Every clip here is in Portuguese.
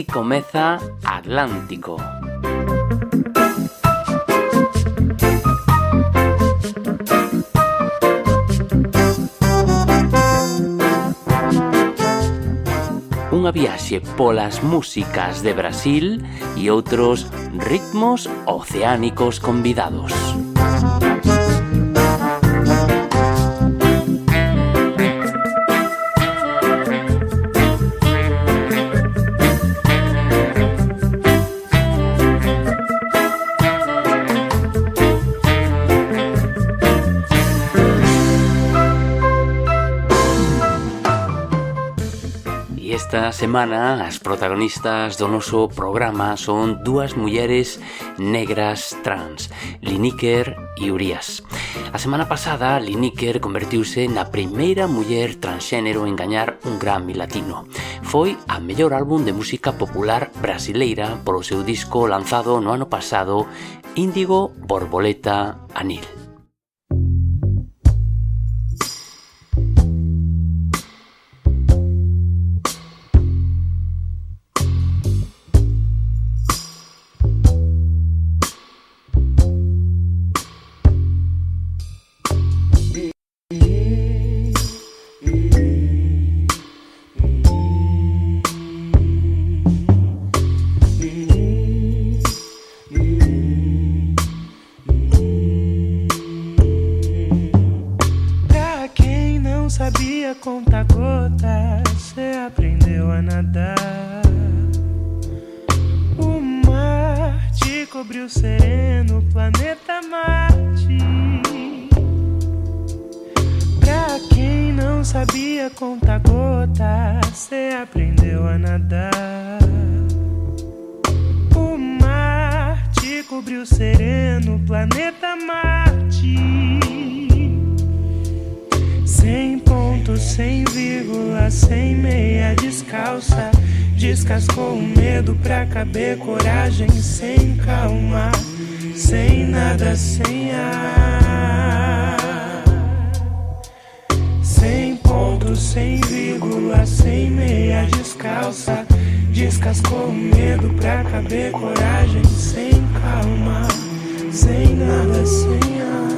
Aquí comeza Atlántico. Unha viaxe polas músicas de Brasil e outros ritmos oceánicos convidados. Música Esta semana as protagonistas do noso programa son dúas mulleres negras trans, Liniker e Urias. A semana pasada, Liniker convertiuse na primeira muller transxénero en gañar un Grammy Latino. Foi a mellor álbum de música popular brasileira polo seu disco lanzado no ano pasado Índigo Borboleta Anil. sabia contar gota, você aprendeu a nadar. O mar te cobriu sereno, planeta Marte. Pra quem não sabia contar gota, você aprendeu a nadar. O mar te cobriu sereno, planeta Marte. Sem ponto, sem vírgula, sem meia descalça. Descascou o medo pra caber coragem sem calma, sem nada, sem ar. Sem ponto, sem vírgula, sem meia descalça. Descascou o medo pra caber coragem sem calma, sem nada, sem ar.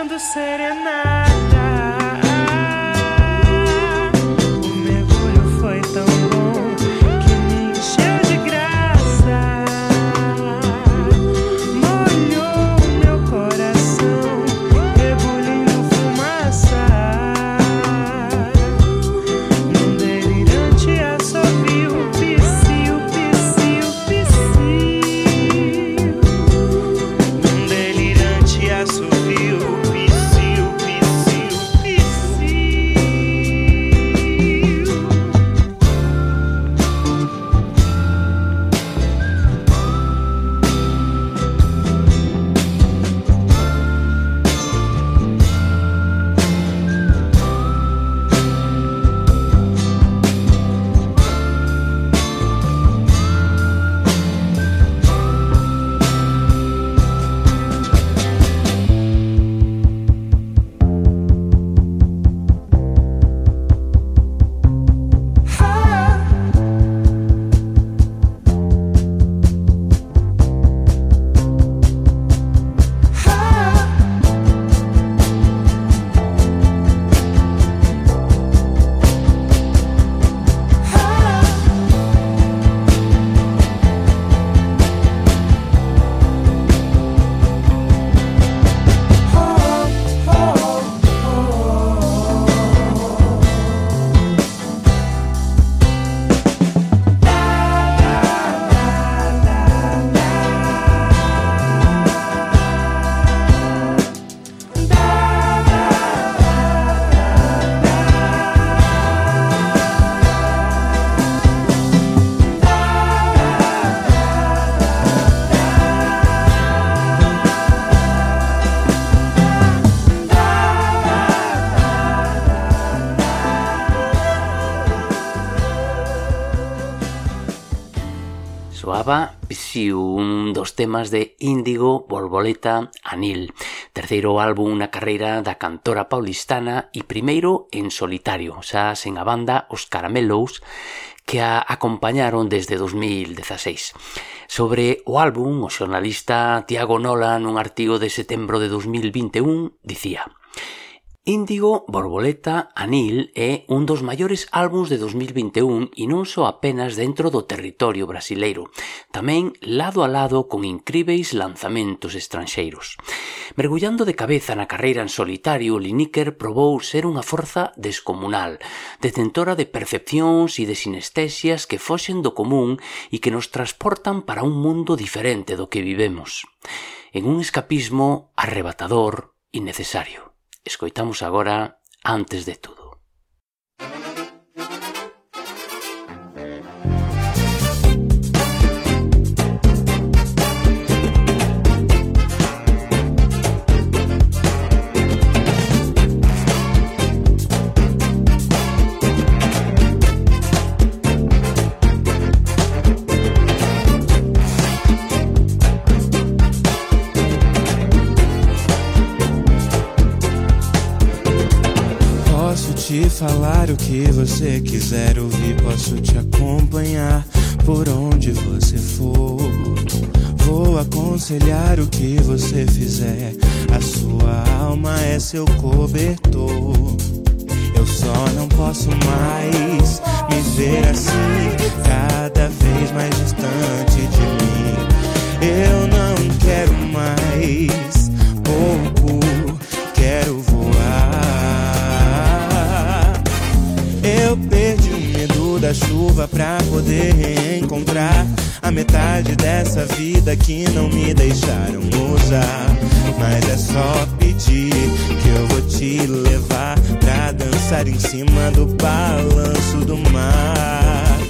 sendo serenada. Siu, un dos temas de Índigo, Borboleta, Anil. Terceiro álbum na carreira da cantora paulistana e primeiro en solitario, xa sen a banda Os Caramelos, que a acompañaron desde 2016. Sobre o álbum, o xornalista Tiago Nola, nun artigo de setembro de 2021, dicía Índigo, Borboleta, Anil é un dos maiores álbums de 2021 e non só apenas dentro do territorio brasileiro, tamén lado a lado con incríveis lanzamentos estranxeiros. Mergullando de cabeza na carreira en solitario, Lineker probou ser unha forza descomunal, detentora de percepcións e de sinestesias que foxen do común e que nos transportan para un mundo diferente do que vivemos. En un escapismo arrebatador e necesario. Escoitamos ahora Antes de todo. te falar o que você quiser ouvir, posso te acompanhar por onde você for. Vou aconselhar o que você fizer, a sua alma é seu cobertor. Eu só não posso mais me ver assim, cada vez mais distante de mim. Eu não quero mais. Oh, da chuva pra poder reencontrar a metade dessa vida que não me deixaram usar. Mas é só pedir que eu vou te levar pra dançar em cima do balanço do mar.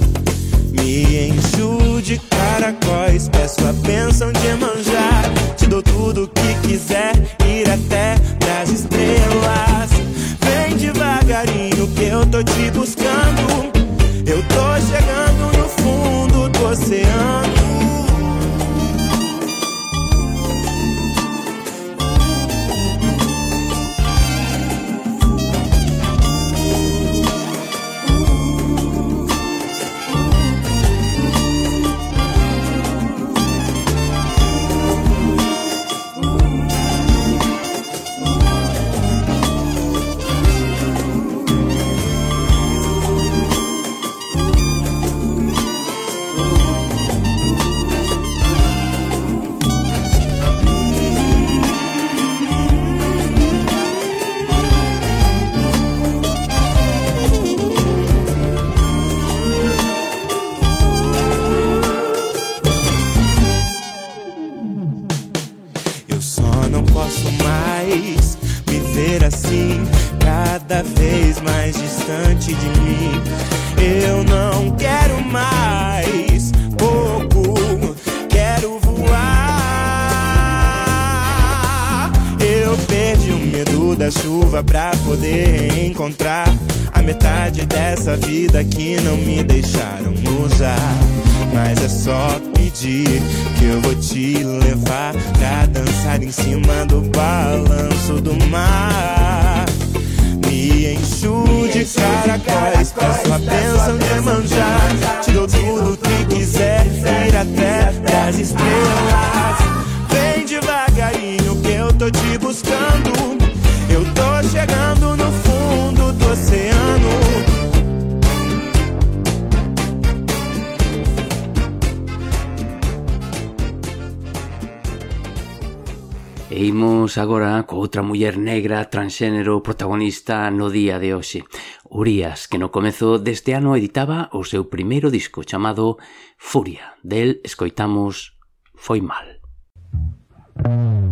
Me encho de caracóis, peço a bênção de manjar. Te dou tudo o que quiser, ir até das estrelas. Vem devagarinho que eu tô te buscando. oceano. distante de mim. Eu não quero mais pouco, quero voar. Eu perdi o medo da chuva pra poder encontrar a metade dessa vida que não me deixaram usar. Mas é só pedir que eu vou te levar pra dançar em cima do balanço do mar cara cara Com sua bênção de manjar Tirou tudo que quiser Ir até as estrelas Vem devagarinho que eu tô te buscando Eu tô chegando no fundo do oceano E imos agora co outra muller negra transxénero protagonista no día de hoxe. Urias, que no comezo deste ano editaba o seu primeiro disco chamado Furia. Del escoitamos Foi mal. Mm.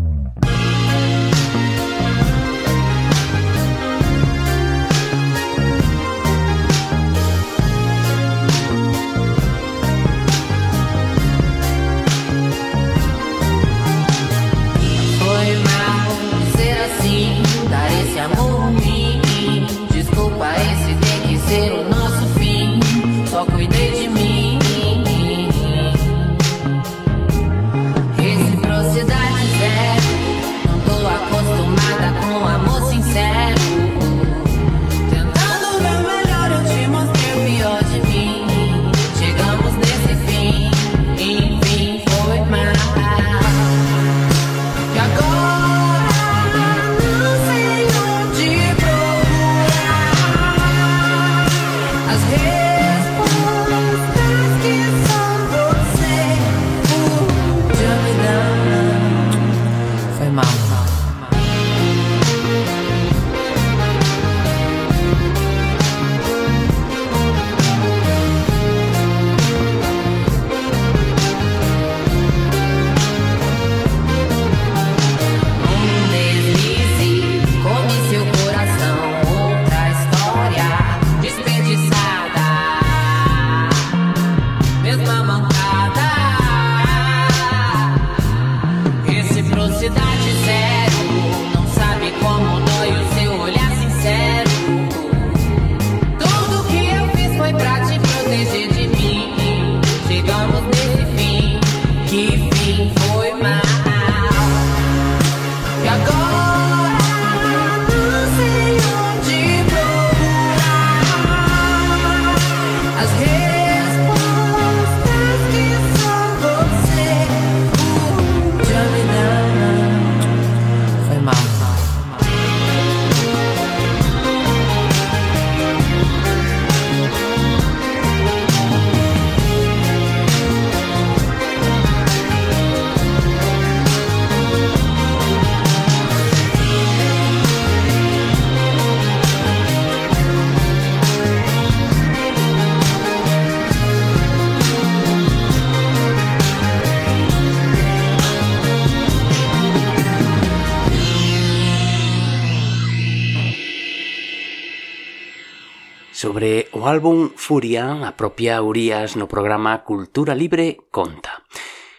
sobre o álbum Furia, a propia Urias no programa Cultura Libre conta.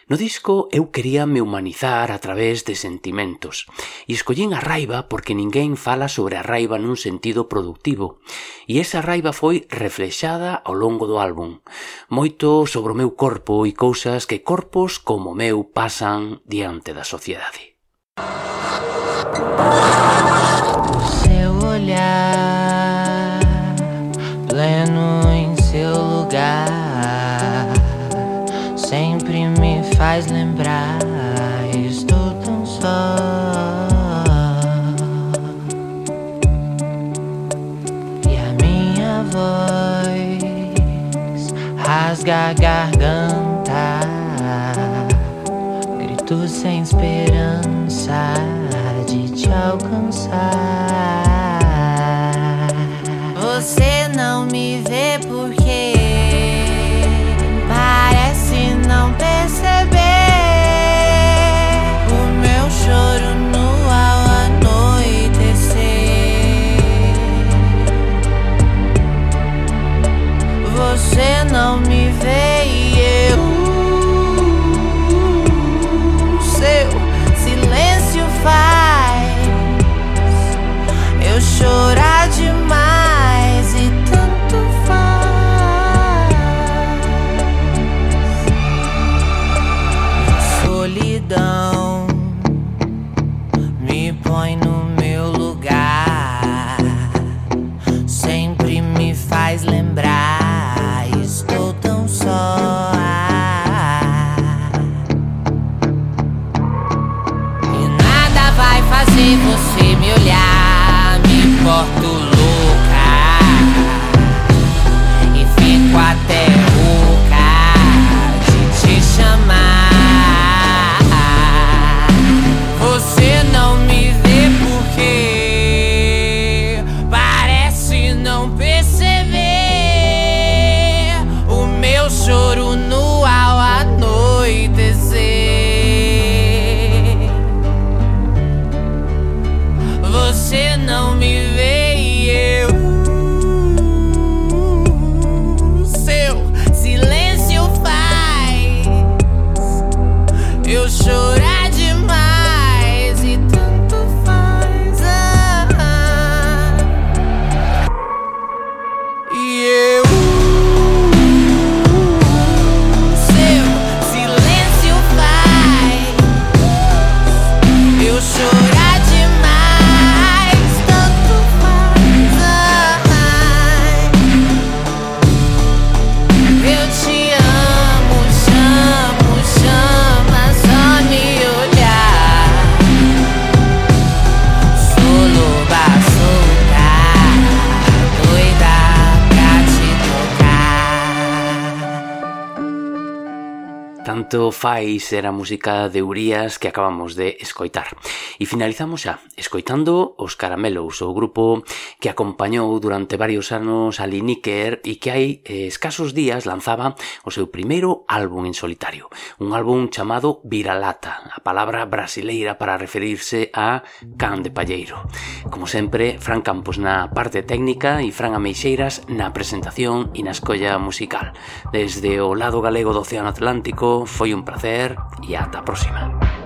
No disco eu quería me humanizar a través de sentimentos e escollín a raiva porque ninguén fala sobre a raiva nun sentido productivo e esa raiva foi reflexada ao longo do álbum. Moito sobre o meu corpo e cousas que corpos como meu pasan diante da sociedade. Seu olhar land se não me vê. tanto fais era música de Urías que acabamos de escoitar. E finalizamos xa escoitando Os Caramelos, o grupo que acompañou durante varios anos a Liniker e que hai eh, escasos días lanzaba o seu primeiro álbum en solitario, un álbum chamado Viralata, a palabra brasileira para referirse a can de palleiro. Como sempre, Fran Campos na parte técnica e Fran Ameixeiras na presentación e na escolla musical. Desde o lado galego do Océano Atlántico, Fue un placer y hasta próxima.